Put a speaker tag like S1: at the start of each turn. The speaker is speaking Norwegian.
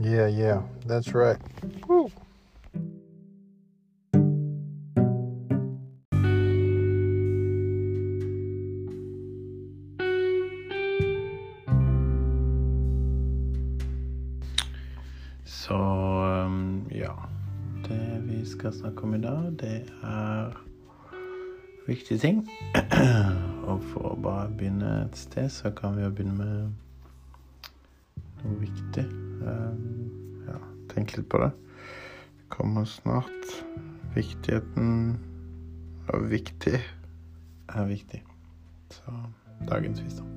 S1: yeah, yeah. That's right. Woo. Så um, ja. Det vi skal snakke om i dag, det er viktige ting. Og for å bare begynne et sted, så kan vi jo begynne med noe viktig. Litt på det. Det kommer snart. Viktigheten av viktig er viktig. Så dagens visdom.